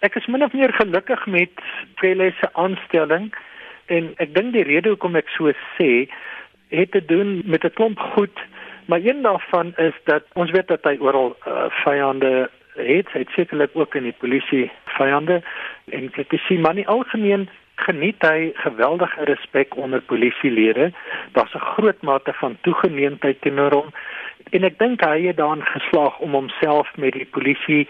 Ek is min of meer gelukkig met Pelle se aanstelling en ek dink die rede hoekom ek so sê het te doen met 'n klomp goed, maar een daarvan is dat ons weet dat hy oral uh, vyande het, hy sekerlik ook in die polisie vyande en kritisie, maar nie algemeen geniet hy geweldige respek onder polisielede. Daar's 'n groot mate van toegeneentheid teenoor hom en ek dink hy het daarin geslaag om homself met die polisie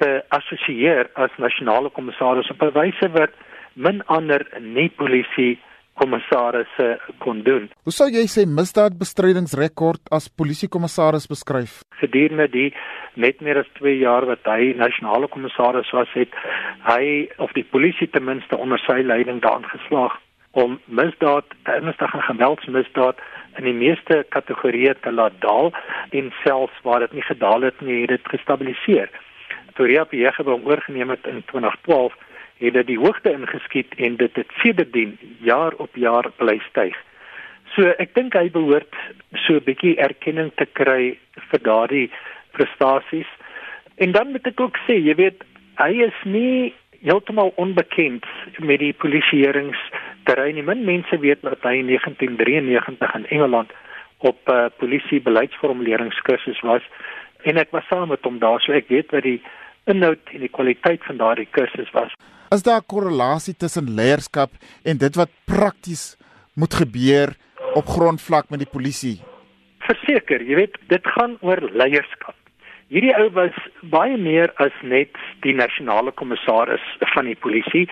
te assosieer as nasionale kommissaris op 'n wyse wat min ander nie polisie kommissarisse kon doen. Hoe sou jy sê misdaadbestrydingsrekord as polisiekommissaris beskryf? Gedurende die net meer as 2 jaar wat hy nasionale kommissaris was, het hy of die polisie ten minste onder sy leiding daarin geslaag om misdaad, ernstige geweldsmisdaad in die meeste kategorieë te laat daal en selfs waar dit nie gedaal het nie, het dit gestabiliseer. Toe Ria Piege hom oorgeneem het in 2012 het dit die hoogte ingeskiet en dit het sedertdien jaar op jaar bly styg. So ek dink hy behoort so 'n bietjie erkenning te kry vir daardie prestasies. En dan moet ek ook sê, jy weet, hy is nie heeltemal onbekend met die polisieeringsterrein nie. Min mense weet dat hy in 1993 in Engeland op uh, polisie beleidsformuleringskursus was en ek was saam met hom daar, so ek weet wat die inhoud en die kwaliteit van daardie kursus was. Is daar 'n korrelasie tussen leierskap en dit wat prakties moet gebeur op grondvlak met die polisie? Verseker, jy weet, dit gaan oor leierskap. Hierdie ou was baie meer as net die nasionale kommissaris van die polisie.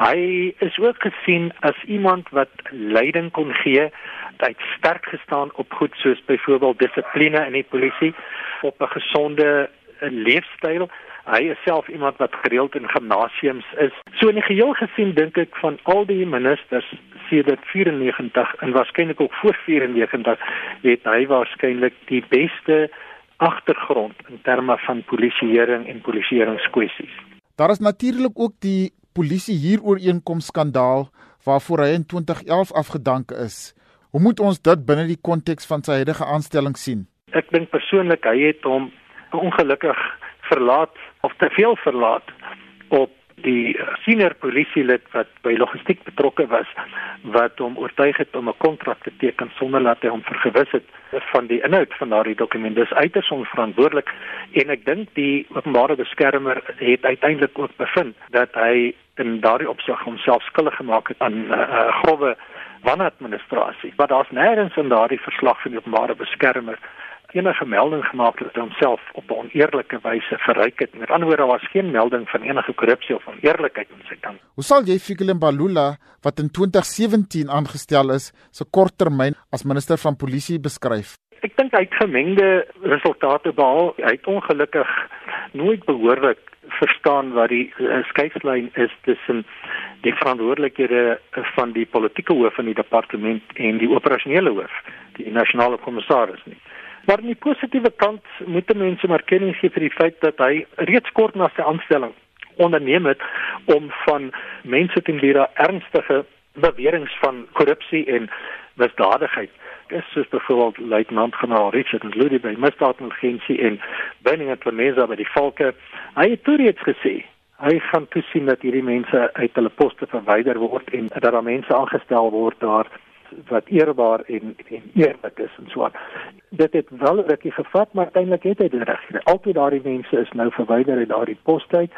Hy is ook gesien as iemand wat leiding kon gee. Hy het sterk gestaan op goed soos byvoorbeeld dissipline in die polisie, op 'n gesonde leefstyl hy is self iemand wat gereeld in gimnasiums is. So in die geheel gesien dink ek van al die ministers sedert 94 en waarskynlik ook voor 94 het hy waarskynlik die beste agtergrond in terme van polisieering en polisieeringskwessies. Daar is natuurlik ook die polisie hierooreenkoms skandaal waarvoor hy in 2011 afgedank is. Hoe moet ons dit binne die konteks van sy huidige aanstelling sien? Ek dink persoonlik hy het hom ongelukkig verlaat of te veel verlaat op die senior polisielid wat by logistiek betrokke was wat hom oortuig het om 'n kontrak te teken sonder dat hy hom vergewis het van die inhoud van daardie dokument. Dis uiters onverantwoordelik en ek dink die openbare beskermer het uiteindelik ook bevind dat hy in daardie opsig homself skuldig gemaak het aan 'n uh, uh, grove wanadministrasie. Maar daar's nêrens in daardie verslag van die openbare beskermer enige melding gemaak het dat homself op 'n oneerlike wyse verryk het. Met ander woorde, daar was geen melding van enige korrupsie of oneerlikheid in sy kant. Hoe sal jy Fikile Mbalula wat in 2017 aangestel is, se so korttermyn as minister van polisie beskryf? Ek dink hy het gemengde resultate behaal. Hy het ongelukkig nooit behoorlik verstaan wat die uh, skeidslyn is tussen die verantwoordelikhede van die politieke hoof van die departement en die operasionele hoof, die nasionale kommissaris nie. Maar aan die positiewe kant moet mense maar kennis gee vir die feit dat hy reeds kort na sy aanstelling onderneem het om van mense wie daar ernstige beweringe van korrupsie en misdadigheid is soos byvoorbeeld luitenant-generaal Richard Ludwig by misdaadintelligensie en Benning at Vanessa by die Volke hy het toe reeds gesê hy gaan toesien dat hierdie mense uit hulle poste verwyder word en dat daar mense aangestel word daar wat eerbaar en en eerlik is en so aan. Dit het wel rukkie gevat, maar uiteindelik het hy dit reg gekry. Altyd daardie mense is nou verwyder uit daardie poste uit.